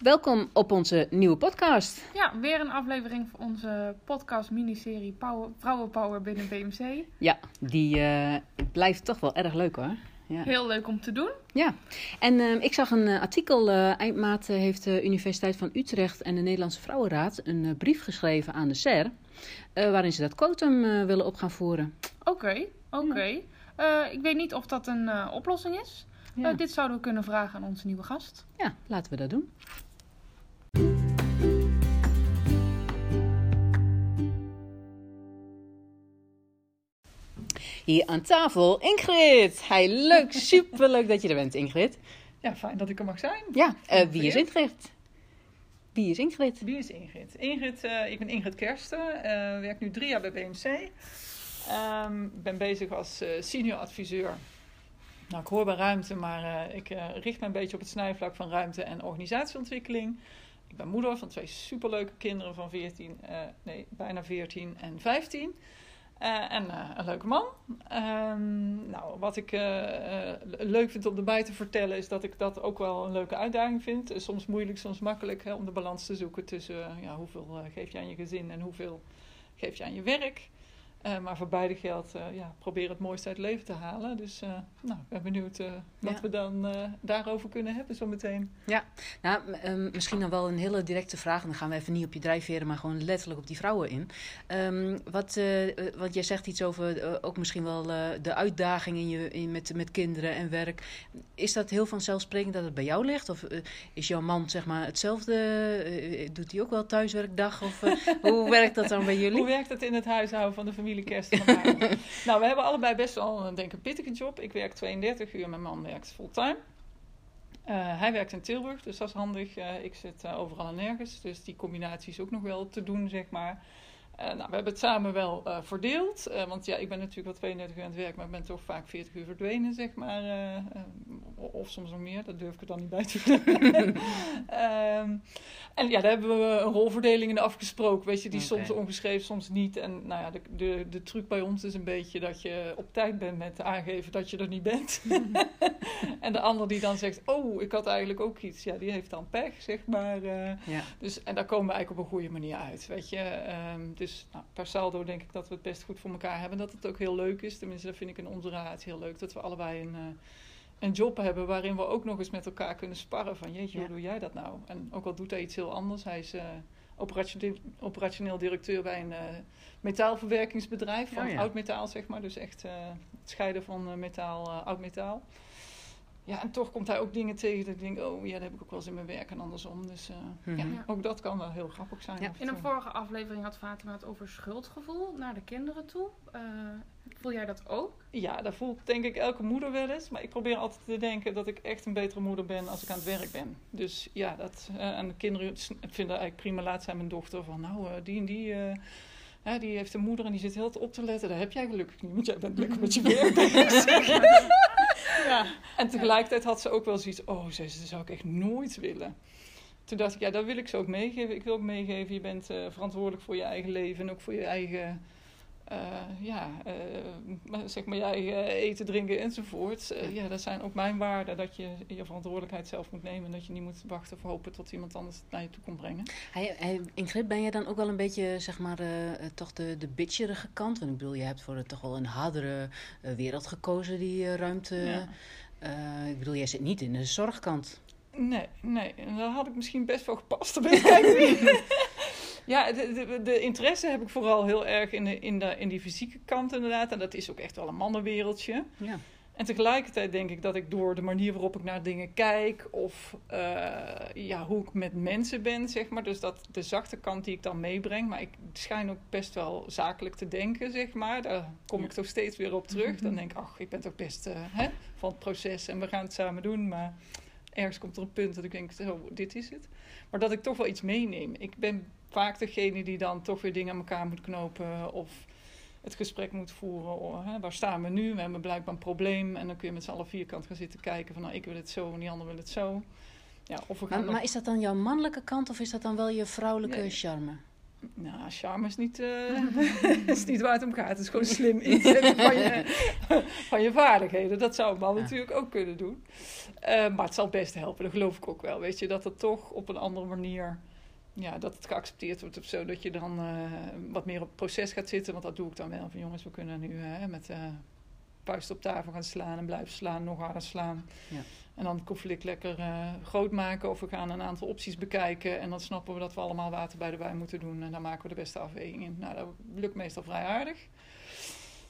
Welkom op onze nieuwe podcast. Ja, weer een aflevering van onze podcast-miniserie Power, Vrouwenpower binnen BMC. Ja, die eh, blijft toch wel erg leuk hoor. Ja. Heel leuk om te doen. Ja, en eh, ik zag een eh, artikel. eind maart eh, heeft de Universiteit van Utrecht en de Nederlandse Vrouwenraad een brief geschreven aan de SER. waarin ze dat quotum willen op gaan voeren. Oké, oké. Ik weet niet of dat een oplossing is. Ja. Dit zouden we kunnen vragen aan onze nieuwe gast. ja, laten we dat doen. Hier aan tafel, Ingrid. Hey, leuk, superleuk dat je er bent, Ingrid. Ja, fijn dat ik er mag zijn. Ja, eh, wie is Ingrid? Wie is Ingrid? Wie is Ingrid? Ingrid, eh, ik ben Ingrid Kersten, eh, werk nu drie jaar bij BMC. Ehm, ben bezig als senior adviseur. Nou, ik hoor bij ruimte, maar ik richt me een beetje op het snijvlak van ruimte en organisatieontwikkeling. Ik ben moeder van twee superleuke kinderen van 14, eh, nee, bijna 14 en 15. Eh, en eh, een leuke man. Ehm, nou, wat ik eh, leuk vind om erbij te vertellen is dat ik dat ook wel een leuke uitdaging vind. Soms moeilijk, soms makkelijk hè, om de balans te zoeken tussen ja, hoeveel geef je aan je gezin en hoeveel geef je aan je werk. Eh, maar voor beide geldt, eh, ja, probeer het mooiste uit het leven te halen. Dus eh, nou, ik ben benieuwd wat Ja. we dan daarover kunnen hebben zometeen. Nou, m- ehm, misschien dan wel een hele directe vraag. En dan gaan we even niet op je drijfveren, maar gewoon letterlijk op die vrouwen in. Ehm, wat, want jij zegt iets over ook misschien wel de uitdaging in je, in, met, met kinderen en werk. Is dat heel vanzelfsprekend dat het bij jou ligt? Of is jouw man zeg maar hetzelfde? Doet hij ook wel thuiswerkdag? Of hoe werkt dat dan bij Hoe jullie? werkt het in het huishouden van de familie Haren? nou, we hebben allebei best wel een, denk ik, een pittige job. Ik werk 32 uur, mijn man werkt fulltime. Eh, hij werkt in Tilburg, dus dat is handig. Eh, ik zit eh, overal en nergens, dus die combinatie is ook nog wel te doen, zeg maar. Eh, nou, we hebben het samen wel eh, verdeeld. eh, want ja, ik ben natuurlijk wel 32 uur aan het werk, maar ik ben toch vaak 40 uur verdwenen, zeg maar. of soms nog meer, dat durf ik er dan niet bij te vertellen. Ehm, en ja, daar hebben we een rolverdeling in afgesproken. Weet je, die soms ongeschreven, soms niet. En nou ja, de, de, de truc bij ons is een beetje dat je op tijd bent met aangeven dat je er niet bent. en de ander die dan zegt, oh, ik had eigenlijk ook iets. Ja, die heeft dan pech, zeg maar. Ja. dus, en daar komen we eigenlijk op een goede manier uit, weet je. Ehm, dus nou, per saldo denk ik dat we het best goed voor elkaar hebben. Dat het ook heel leuk is. Tenminste, dat vind ik in onze relatie heel leuk. Dat we allebei een, eh, een job hebben waarin we ook nog eens met elkaar kunnen sparren. Van jeetje, hoe doe jij dat nou? En ook al doet hij iets heel anders. Hij is eh, operationeel, operationeel directeur bij een eh, metaalverwerkingsbedrijf. Van Oh ja. oud metaal, zeg maar. Dus echt het scheiden van metaal, oud metaal. Ja, en toch komt hij ook dingen tegen dat ik denk, oh ja, dat heb ik ook wel eens in mijn werk en andersom. Dus eh, Mhm. ja, Ja. ook dat kan wel heel grappig zijn. Ja. In een vorige aflevering had Fatima het over schuldgevoel naar de kinderen toe. Eh, voel jij dat ook? Ja, dat voelt denk ik elke moeder wel eens. Maar ik probeer altijd te denken dat ik echt een betere moeder ben als ik aan het werk ben. Dus ja, dat, eh, en de kinderen vinden eigenlijk prima. Laat zijn mijn dochter van, nou, eh, die en die... hè, die heeft een moeder en die zit heel op te letten. Dat heb jij gelukkig niet, want jij bent lekker met je werk bezig. ja. En tegelijkertijd had ze ook wel zoiets... Oh, zei ze, dat zou ik echt nooit willen. Toen dacht ik, ja, dat wil ik ze ook meegeven. Ik wil ook meegeven, je bent eh, verantwoordelijk voor je eigen leven... en ook voor je eigen... eh, ja, eh, zeg maar je eigen eten, drinken enzovoort. Eh, ja, dat zijn ook mijn waarden. Dat je je verantwoordelijkheid zelf moet nemen. En dat je niet moet wachten of hopen tot iemand anders het naar je toe komt brengen. Hij, hij, Ingrid, ben jij dan ook wel een beetje, zeg maar, eh, eh, toch de, de bitcherige kant? Want ik bedoel, je hebt voor het toch wel een hardere eh, wereld gekozen, die eh, ruimte. Ja. Eh, ik bedoel, jij zit niet in de zorgkant. Nee, nee. En daar had ik misschien best wel gepast. Daar ben ik. Ja, de, de, de interesse heb ik vooral heel erg in, de, in, de, in die fysieke kant inderdaad. En dat is ook echt wel een mannenwereldje. Ja. En tegelijkertijd denk ik dat ik door de manier waarop ik naar dingen kijk... of eh, ja, hoe ik met mensen ben, zeg maar... dus dat de zachte kant die ik dan meebreng... maar ik schijn ook best wel zakelijk te denken, zeg maar. Daar kom ik toch steeds weer op terug. Dan denk ik, ach, ik ben toch best eh, hè, van het proces... en we gaan het samen doen, maar ergens komt er een punt dat ik denk, zo, dit is het. Maar dat ik toch wel iets meeneem. Ik ben vaak degene die dan toch weer dingen aan elkaar moet knopen... of het gesprek moet voeren. Of, hè, waar staan we nu? We hebben blijkbaar een probleem. En dan kun je met z'n allen vierkant gaan zitten kijken van... nou, ik wil het zo en die ander wil het zo. Ja, of we gaan Maar, nog- maar is dat dan jouw mannelijke kant of is dat dan wel je vrouwelijke Nee. charme? Nou, charme is niet, eh, is niet waar het om gaat. Het is gewoon slim inzetten van je, van je vaardigheden. Dat zou een man Ja. natuurlijk ook kunnen doen. Eh, maar het zal best helpen, dat geloof ik ook wel. Weet je, dat het toch op een andere manier... Ja, dat het geaccepteerd wordt of zo. Dat je dan eh, wat meer op het proces gaat zitten. Want dat doe ik dan wel. Van jongens, we kunnen nu eh, met vuist op tafel gaan slaan en blijven slaan, nog harder slaan. Ja. En dan het conflict lekker groot maken. Of we gaan een aantal opties bekijken. En dan snappen we dat we allemaal water bij de wijn moeten doen. En dan maken we de beste afweging in. Nou, dat lukt meestal vrij aardig.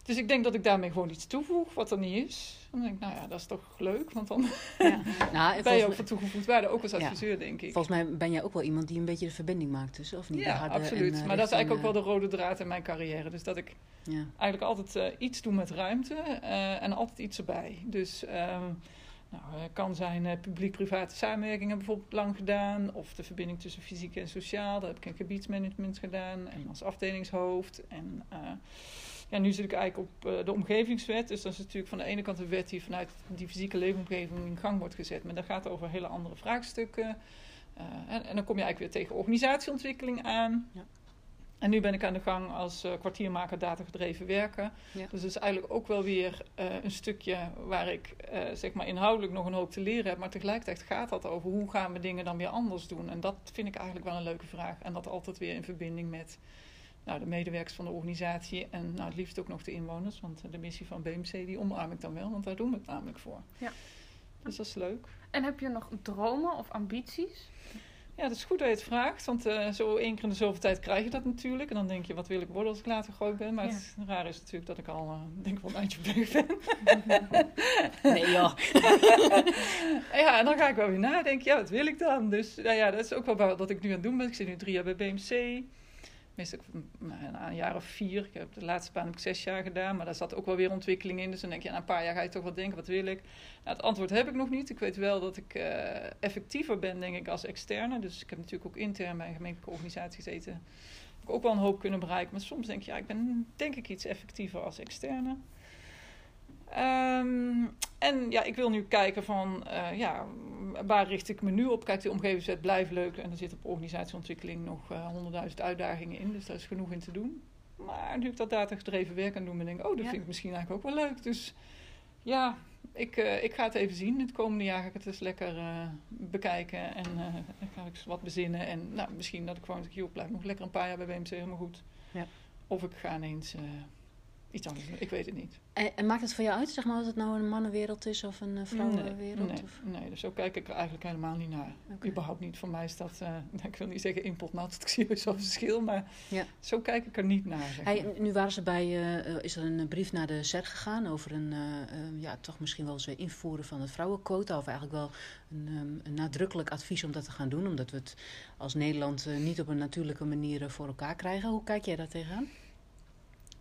Dus ik denk dat ik daarmee gewoon iets toevoeg wat er niet is. Dan denk ik, nou ja, dat is toch leuk. Want dan Ja. Nou, en ben je ook van toegevoegd waarde. Ook als Ja. adviseur, denk ik. volgens mij ben jij ook wel iemand die een beetje de verbinding maakt tussen, of niet? Ja, absoluut. en, eh, maar dat is eigenlijk ook en, wel de rode draad in mijn carrière. Dus dat ik eh, Ja. eigenlijk altijd eh, iets doe met ruimte eh, en altijd iets erbij. Dus ehm nou, het kan zijn eh, publiek-private samenwerkingen bijvoorbeeld lang gedaan. Of de verbinding tussen fysiek en sociaal. Daar heb ik in gebiedsmanagement gedaan. En als afdelingshoofd. En eh, ja, nu zit ik eigenlijk op eh, de omgevingswet. Dus dat is natuurlijk van de ene kant een wet die vanuit die fysieke leefomgeving in gang wordt gezet. Maar dat gaat over hele andere vraagstukken. Eh, en, en dan kom je eigenlijk weer tegen organisatieontwikkeling aan. Ja. En nu ben ik aan de gang als eh, kwartiermaker datagedreven werken. Ja. Dus dat is eigenlijk ook wel weer een stukje waar ik zeg maar inhoudelijk nog een hoop te leren heb. Maar tegelijkertijd gaat dat over hoe gaan we dingen dan weer anders doen. En dat vind ik eigenlijk wel een leuke vraag. En dat altijd weer in verbinding met nou, de medewerkers van de organisatie. En nou, het liefst ook nog de inwoners. Want de missie van BMC die omarm ik dan wel. Want daar doen we het namelijk voor. Ja. Dus dat is leuk. En heb je nog dromen of ambities? Ja, het is goed dat je het vraagt, want eh, zo één keer in de zoveel tijd krijg je dat natuurlijk. En dan denk je, wat wil ik worden als ik later groot ben? Maar Ja. het raar is natuurlijk dat ik al, eh, denk ik wel een eindje op weg ben. Nee, joh. ja, en dan ga ik wel weer nadenken, ja, wat wil ik dan? Dus nou ja, dat is ook wel wa- wat ik nu aan het doen ben. Ik zit nu drie jaar bij BMC. Meestal nou, een jaar of vier. Ik heb de laatste baan heb ik zes jaar gedaan, maar daar zat ook wel weer ontwikkeling in. Dus dan denk je, na een paar jaar ga je toch wel denken, wat wil ik? Nou, het antwoord heb ik nog niet. Ik weet wel dat ik eh, effectiever ben, denk ik, als externe. Dus ik heb natuurlijk ook intern bij een gemeentelijke organisatie gezeten. Heb ik ook wel een hoop kunnen bereiken. Maar soms denk je, ja, ik ben denk ik iets effectiever als externe. Ehm, en ja, ik wil nu kijken van, eh, ja, waar richt ik me nu op? Kijk, de omgevingswet blijft leuk en er zit op organisatieontwikkeling nog eh, honderdduizend uitdagingen in. Dus daar is genoeg in te doen. Maar nu ik dat datagedreven werk aan doen ben, denk ik, oh, dat Ja. vind ik misschien eigenlijk ook wel leuk. Dus ja, ik, eh, ik ga het even zien. Het komende jaar ga ik het eens lekker bekijken en dan ga ik wat bezinnen. En nou, misschien dat ik gewoon hier blijf, nog lekker een paar jaar bij BMC, helemaal goed. Ja. Of ik ga ineens iets anders doen. Ik weet het niet. En, en maakt het voor jou uit, zeg maar, of het nou een mannenwereld is of een eh, vrouwenwereld? Nee, of? nee, dus zo kijk ik er eigenlijk helemaal niet naar. Überhaupt niet. Voor mij is dat, eh, ik wil niet zeggen impotnat, ik zie zo'n verschil, maar Ja. zo kijk ik er niet naar. Zeg Hey, maar. nu waren ze bij, eh, eh, is er een brief naar de SER gegaan over een, eh, eh, ja, toch misschien wel eens eh, invoeren van het vrouwenquota. Of eigenlijk wel een, ehm, een nadrukkelijk advies om dat te gaan doen. Omdat we het als Nederland eh, niet op een natuurlijke manier eh, voor elkaar krijgen. Hoe kijk jij daar tegenaan?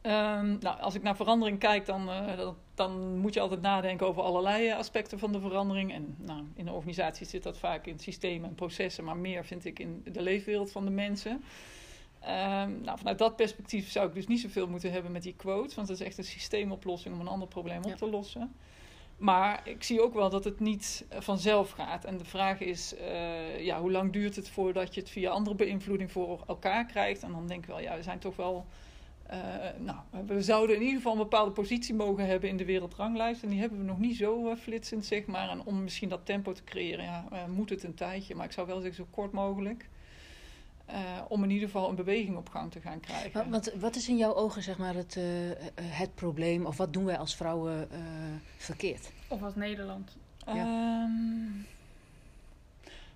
Ehm, nou, als ik naar verandering kijk, dan, eh, dat- dan moet je altijd nadenken over allerlei aspecten van de verandering. En nou, in de organisatie zit dat vaak in systemen en processen, maar meer vind ik in de leefwereld van de mensen. Ehm, nou, vanuit dat perspectief zou ik dus niet zoveel moeten hebben met die quote, want dat is echt een systeemoplossing om een ander probleem op Ja. te lossen. Maar ik zie ook wel dat het niet eh, vanzelf gaat. En de vraag is, eh, ja, hoe lang duurt het voordat je het via andere beïnvloeding voor elkaar krijgt? En dan denk ik wel, ja, we zijn toch wel eh, nou, we zouden in ieder geval een bepaalde positie mogen hebben in de wereldranglijst. En die hebben we nog niet zo eh, flitsend, zeg maar. En om misschien dat tempo te creëren, ja, eh, moet het een tijdje. Maar ik zou wel zeggen, zo kort mogelijk. Eh, om in ieder geval een beweging op gang te gaan krijgen. Wat, wat, wat is in jouw ogen zeg maar, het, eh, eh, het probleem? Of wat doen wij als vrouwen eh, verkeerd? Of als Nederland? Ehm,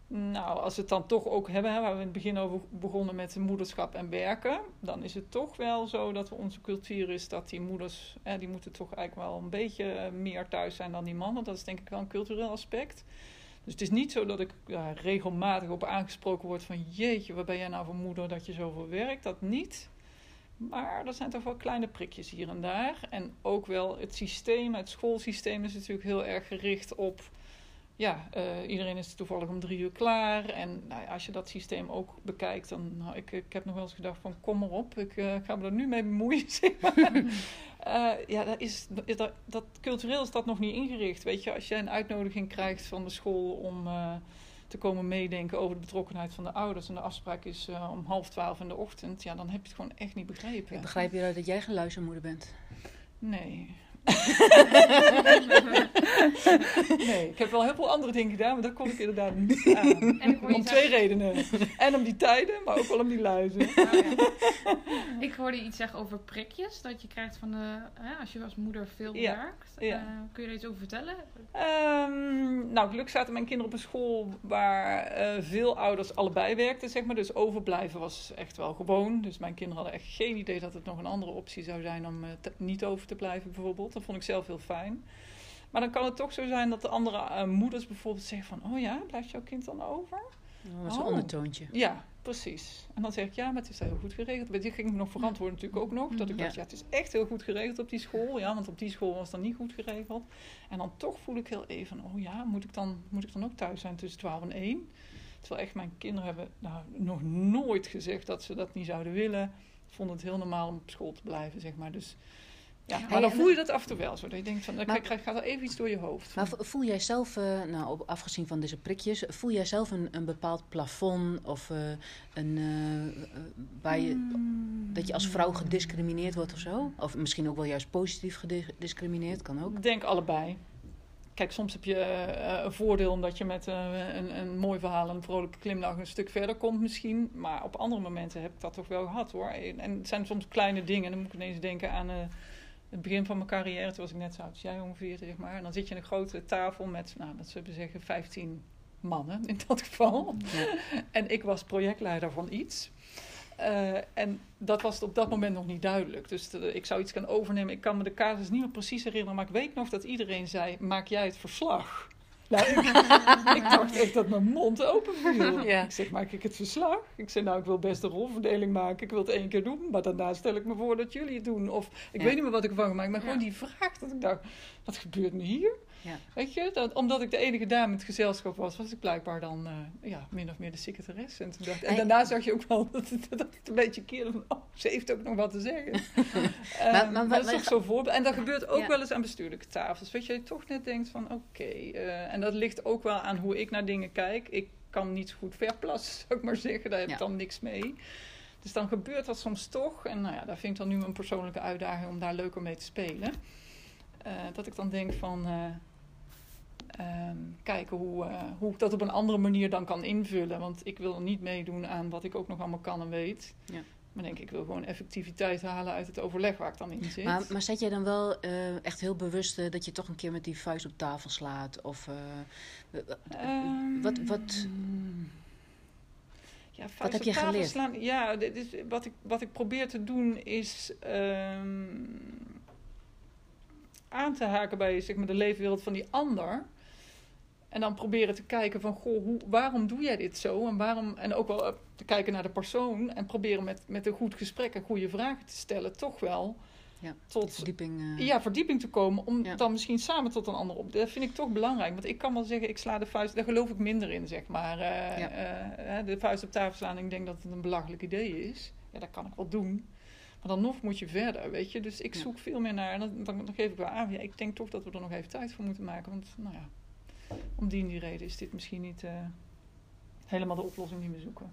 nou, als we het dan toch ook hebben, hè, waar we in het begin over begonnen met moederschap en werken, dan is het toch wel zo dat onze cultuur is dat die moeders, hè, die moeten toch eigenlijk wel een beetje eh, meer thuis zijn dan die mannen. Dat is denk ik wel een cultureel aspect. Dus het is niet zo dat ik regelmatig op aangesproken word van jeetje, wat ben jij nou voor moeder dat je zoveel werkt? Dat niet. Maar er zijn toch wel kleine prikjes hier en daar. En ook wel het systeem, het schoolsysteem is natuurlijk heel erg gericht op ja, eh, iedereen is toevallig om drie uur klaar. En nou als je dat systeem ook bekijkt, dan nou, ik, ik heb nog wel eens gedacht van kom maar op, ik eh, ga me er nu mee bemoeien. Eh, ja, dat, is, is dat, dat, cultureel is dat nog niet ingericht. Weet je, als jij een uitnodiging krijgt van de school om te komen meedenken over de betrokkenheid van de ouders. En de afspraak is om half twaalf in de ochtend. Ja, dan heb je het gewoon echt niet begrepen. Ik begrijp je dat jij geen luistermoeder bent. Nee. Nee, ik heb wel heel veel andere dingen gedaan, maar dat kon ik inderdaad niet aan. En Om zeggen- twee redenen. En om die tijden, maar ook wel om die luizen. Oh, ja. Ik hoorde iets zeggen over prikjes. Dat je krijgt van de, hè, als je als moeder veel Ja, werkt. ja. Eh, kun je er iets over vertellen? Ehm, nou, gelukkig zaten mijn kinderen op een school waar eh, veel ouders allebei werkten, zeg maar. Dus overblijven was echt wel gewoon. Dus mijn kinderen hadden echt geen idee dat het nog een andere optie zou zijn om eh, te- niet over te blijven, bijvoorbeeld. Dat vond ik zelf heel fijn. Maar dan kan het toch zo zijn dat de andere eh, moeders bijvoorbeeld zeggen van... Oh ja, blijft jouw kind dan over? Dat was een Oh. ondertoontje. Ja, precies. En dan zeg ik, ja, maar het is heel goed geregeld. Maar dit ging ik me nog verantwoorden natuurlijk ook nog. Dat ik Ja. dacht, ja, het is echt heel goed geregeld op die school. Ja, want op die school was het dan niet goed geregeld. En dan toch voel ik heel even oh ja, moet ik dan, moet ik dan ook thuis zijn tussen 12 en 1? Terwijl echt mijn kinderen hebben nou, nog nooit gezegd dat ze dat niet zouden willen. Vonden het heel normaal om op school te blijven, zeg maar. Dus ja, maar Hey, dan en- voel je dat af en toe wel zo. Dat je denkt van, dan Maar- krijg- gaat er even iets door je hoofd. Maar vo- voel jij zelf, eh, nou, op, afgezien van deze prikjes, voel jij zelf een, een bepaald plafond of eh, een, eh, waar je, Hmm. dat je als vrouw gediscrimineerd wordt of zo? Of misschien ook wel juist positief gediscrimineerd, kan ook. Ik denk allebei. Kijk, soms heb je eh, een voordeel omdat je met een, een mooi verhaal en een vrolijke glimlach een stuk verder komt misschien. Maar op andere momenten heb ik dat toch wel gehad hoor. En het zijn soms kleine dingen. Dan moet ik ineens denken aan eh, het begin van mijn carrière. Toen was ik net zo oud als jij ongeveer, zeg maar. En dan zit je aan een grote tafel met, nou, dat zullen we zeggen, 15 mannen in dat geval. Ja. En ik was projectleider van iets. Eh, en dat was op dat moment nog niet duidelijk. Dus de- ik zou iets gaan overnemen. Ik kan me de casus niet meer precies herinneren. Maar ik weet nog dat iedereen zei: Maak jij het verslag? Nou, ik, ik dacht echt dat mijn mond open viel. Ja. Ik zeg: Maak ik het verslag? Ik zei: Nou, ik wil best een rolverdeling maken. Ik wil het één keer doen. Maar daarna stel ik me voor dat jullie het doen. Of ik Ja. weet niet meer wat ik ervan gemaakt. Maar Ja. gewoon die vraag dat ik dacht: Wat gebeurt nu hier? Ja. Weet je, dat, omdat ik de enige dame in het gezelschap was, was ik blijkbaar dan eh, ja, min of meer de secretaresse. En, toen dacht, en daarna zag je ook wel dat het, dat het een beetje keerde van, oh, ze heeft ook nog wat te zeggen. Maar- Ehm, maar- dat maar- is toch zo'n voorbeeld. En dat gebeurt ook Ja. wel eens aan bestuurlijke tafels. Weet je, je toch net denkt van, oké. eh, en dat ligt ook wel aan hoe ik naar dingen kijk. Ik kan niet zo goed verplassen, zou ik maar zeggen. Daar heb ik Ja. dan niks mee. Dus dan gebeurt dat soms toch. En nou ja, daar vind ik dan nu een persoonlijke uitdaging om daar leuker mee te spelen. Eh, dat ik dan denk van... ehm, kijken hoe, eh, hoe ik dat op een andere manier dan kan invullen. Want ik wil niet meedoen aan wat ik ook nog allemaal kan en weet. Ja. Maar denk ik wil gewoon effectiviteit halen uit het overleg waar ik dan in zit. Maar, maar zet jij dan wel eh, echt heel bewust eh, dat je toch een keer met die vuist op tafel slaat? Of eh, Ehm, wat, wat, ja, vuist heb op je tafel geleerd? Slaan, ja, dit is, wat, ik, wat ik probeer te doen is ehm, aan te haken bij zeg maar, de leefwereld van die ander. En dan proberen te kijken van, goh, hoe, waarom doe jij dit zo? En, waarom, en ook wel eh, te kijken naar de persoon. En proberen met, met een goed gesprek en goede vragen te stellen. Toch wel Ja, tot verdieping? eh, ja, verdieping te komen. Om Ja. dan misschien samen tot een ander op. Dat vind ik toch belangrijk. Want ik kan wel zeggen, ik sla de vuist. Daar geloof ik minder in, zeg maar. Ja. eh, de vuist op tafel slaan. Ik denk dat het een belachelijk idee is. Ja, dat kan ik wel doen. Maar dan nog moet je verder, weet je. Dus ik Ja. zoek veel meer naar. En dan, dan, dan geef ik wel aan. Ja, ik denk toch dat we er nog even tijd voor moeten maken. Want, nou ja, om die en die reden is dit misschien niet eh, helemaal de oplossing die we zoeken.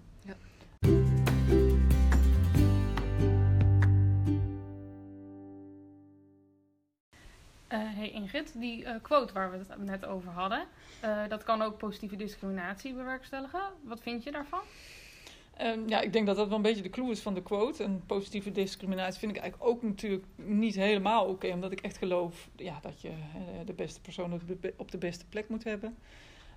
Eh, hey Ingrid, die eh, quote waar we het net over hadden, eh, dat kan ook positieve discriminatie bewerkstelligen. Wat vind je daarvan? Ehm, ja, ik denk dat dat wel een beetje de clue is van de quote. En positieve discriminatie vind ik eigenlijk ook natuurlijk niet helemaal oké. omdat ik echt geloof ja, dat je eh, de beste persoon op de, be- op de beste plek moet hebben.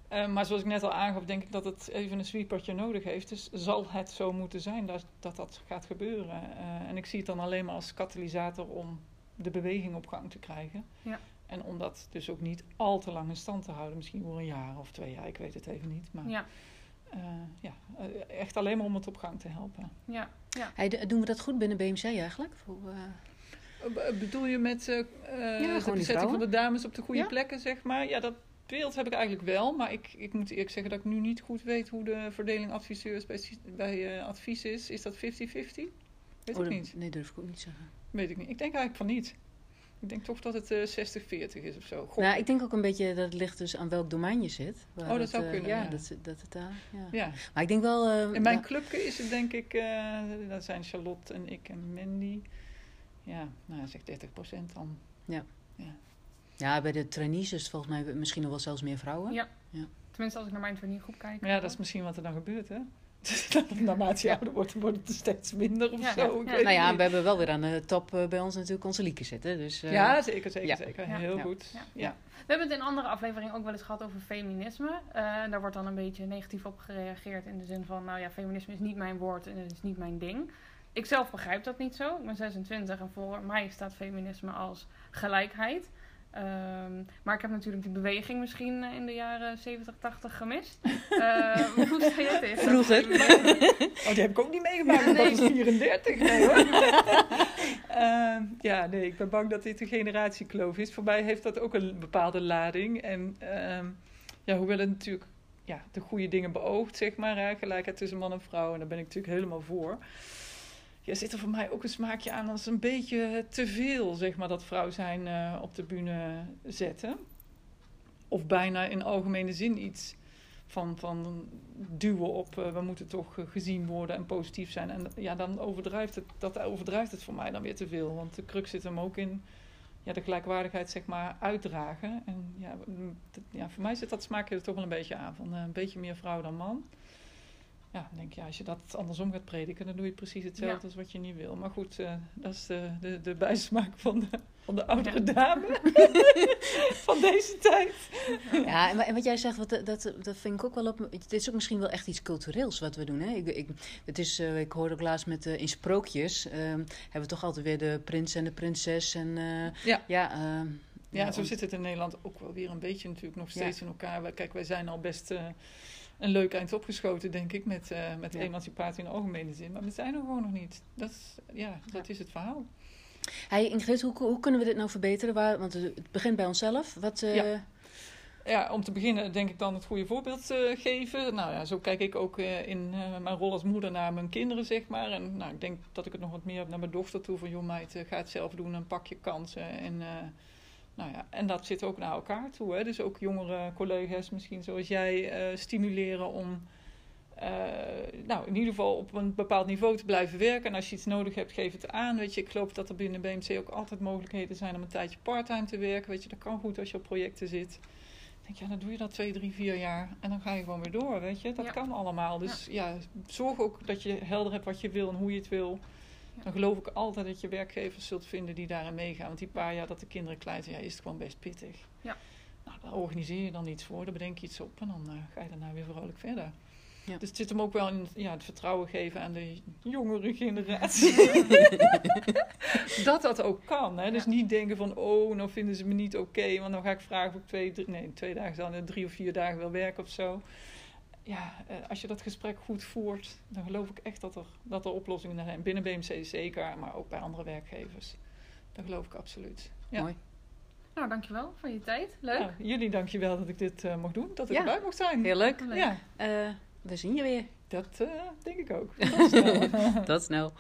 Ehm, maar zoals ik net al aangaf, denk ik dat het even een sweepertje nodig heeft. Dus zal het zo moeten zijn dat dat, dat gaat gebeuren. Eh, en ik zie het dan alleen maar als katalysator om de beweging op gang te krijgen. Ja. En om dat dus ook niet al te lang in stand te houden. Misschien wel een jaar of twee jaar, ik weet het even niet. Maar Ja, eh, ja, eh, echt alleen maar om het op gang te helpen. ja, ja. Hey, doen we dat goed binnen BMC eigenlijk? Hoe, eh, Bedoel je met eh, eh, gewoon de bezetting van de dames op de goede Ja. plekken, zeg maar? Ja, dat beeld heb ik eigenlijk wel. Maar ik, ik moet eerlijk zeggen dat ik nu niet goed weet hoe de verdeling adviseurs bij, bij eh, advies is. Is dat 50-50? Weet oh, ik niet. Nee, durf ik ook niet te zeggen. Weet ik niet. Ik denk eigenlijk van niet. Ik denk toch dat het eh 60-40 is of zo. Gok. Nou, ik denk ook een beetje dat het ligt dus aan welk domein je zit. Waar Oh, dat zou eh, kunnen, Ja, ja. Dat, dat het daar... Ja. ja. Maar ik denk wel... eh, In mijn ja, clubje is het denk ik, eh, dat zijn Charlotte en ik en Mandy. Ja, nou ja, zeg 30% dan. Ja, bij de trainees is het volgens mij misschien nog wel zelfs meer vrouwen. Ja. Tenminste, als ik naar mijn trainiergroep kijk. Maar ja, dat is misschien wat er dan gebeurt, hè? Naarmate je ouder wordt, wordt het er steeds minder of Ja, zo. ik Nou ja, niet. we hebben wel weer aan de top eh, bij ons natuurlijk onze Lieke zitten. Dus, eh, ja, zeker, zeker, ja. zeker. Ja. Heel Ja. goed. Ja. Ja. We hebben het in andere afleveringen ook wel eens gehad over feminisme. Eh, daar wordt dan een beetje negatief op gereageerd in de zin van, nou ja, feminisme is niet mijn woord en het is niet mijn ding. Ik zelf begrijp dat niet zo. Ik ben 26 en voor mij staat feminisme als gelijkheid. Ehm, maar ik heb natuurlijk die beweging misschien eh, in de jaren 70, 80 gemist. Eh, hoe sta je tegen? Vroeger. Oh, die heb ik ook niet meegemaakt, want Nee. dat is 34. Nee hoor. Ehm, ja, nee, ik ben bang dat dit een generatiekloof is. Voor mij heeft dat ook een bepaalde lading. En ehm, ja, hoewel het natuurlijk ja, de goede dingen beoogt, zeg maar, hè, gelijkheid tussen man en vrouw, en daar ben ik natuurlijk helemaal voor. Ja, zit er voor mij ook een smaakje aan als een beetje te veel, zeg maar, dat vrouw zijn eh, op de bühne zetten. Of bijna in algemene zin iets van, van duwen op eh, we moeten toch eh, gezien worden en positief zijn. En ja, dan overdrijft het, dat overdrijft het voor mij dan weer te veel. Want de crux zit hem ook in ja, de gelijkwaardigheid zeg maar uitdragen. En ja, ja, voor mij zit dat smaakje er toch wel een beetje aan. Van een beetje meer vrouw dan man. Ja, denk je, ja, als je dat andersom gaat prediken, dan doe je precies hetzelfde Ja. als wat je niet wil. Maar goed, eh, dat is de, de, de bijsmaak van de, van de oudere dame van deze tijd. Ja, en, wa- en wat jij zegt, wat, dat, dat vind ik ook wel op. Het is ook misschien wel echt iets cultureels wat we doen. Hè? Ik, ik, het is, eh, ik hoorde ook laatst met eh, in sprookjes. ehm, hebben we toch altijd weer de prins en de prinses. En, eh, Ja. ja, ehm, Ja, zo zit het in Nederland ook wel weer een beetje natuurlijk nog steeds in elkaar. Kijk, wij zijn al best eh, een leuk eind opgeschoten, denk ik, met, eh, met emancipatie in de algemene zin. Maar we zijn er gewoon nog niet. Dat is, ja, dat is het verhaal. Hey Ingrid, hoe, hoe kunnen we dit nou verbeteren? Waar, want het begint bij onszelf. Wat, eh, Ja. Ja, om te beginnen denk ik dan het goede voorbeeld eh, geven. Nou ja, zo kijk ik ook in mijn rol als moeder naar mijn kinderen, zeg maar. En nou, ik denk dat ik het nog wat meer heb naar mijn dochter toe. Van, joh meid, ga het zelf doen en pak je kansen. En, nou ja, en dat zit ook naar elkaar toe. Hè. Dus ook jongere collega's, misschien zoals jij, eh, stimuleren om... eh, nou, in ieder geval op een bepaald niveau te blijven werken. En als je iets nodig hebt, geef het aan. Weet je, ik geloof dat er binnen BMC ook altijd mogelijkheden zijn om een tijdje parttime te werken. Weet je, dat kan goed als je op projecten zit. Ik denk, ja, dan doe je dat twee, drie, vier jaar en dan ga je gewoon weer door, weet je. Dat Ja. kan allemaal. Dus ja. zorg ook dat je helder hebt wat je wil en hoe je het wil. Dan geloof ik altijd dat je werkgevers zult vinden die daarin meegaan. Want die paar jaar dat de kinderen klein zijn, ja, is het gewoon best pittig. Ja. Nou, daar organiseer je dan iets voor, daar bedenk je iets op en dan eh, ga je daarna weer vrolijk verder. Ja. Dus het zit hem ook wel in ja, het vertrouwen geven aan de jongere generatie. dat dat ook kan. Hè? Dus Ja. niet denken van, oh, nou vinden ze me niet oké. want dan ga ik vragen of ik twee, drie, nee, twee dagen dan eh, drie of vier dagen wil werken of zo. Ja, eh, als je dat gesprek goed voert, dan geloof ik echt dat er, dat er oplossingen zijn. Binnen BMC zeker, maar ook bij andere werkgevers. Dat geloof ik absoluut. Ja. Mooi. Nou, dankjewel voor je tijd. Leuk. Nou, jullie dankjewel dat ik dit eh, mocht doen, dat ik Ja. erbij mocht zijn. Heel leuk. Leuk. Ja, Eh, we zien je weer. dat eh, denk ik ook. Tot snel. Tot snel.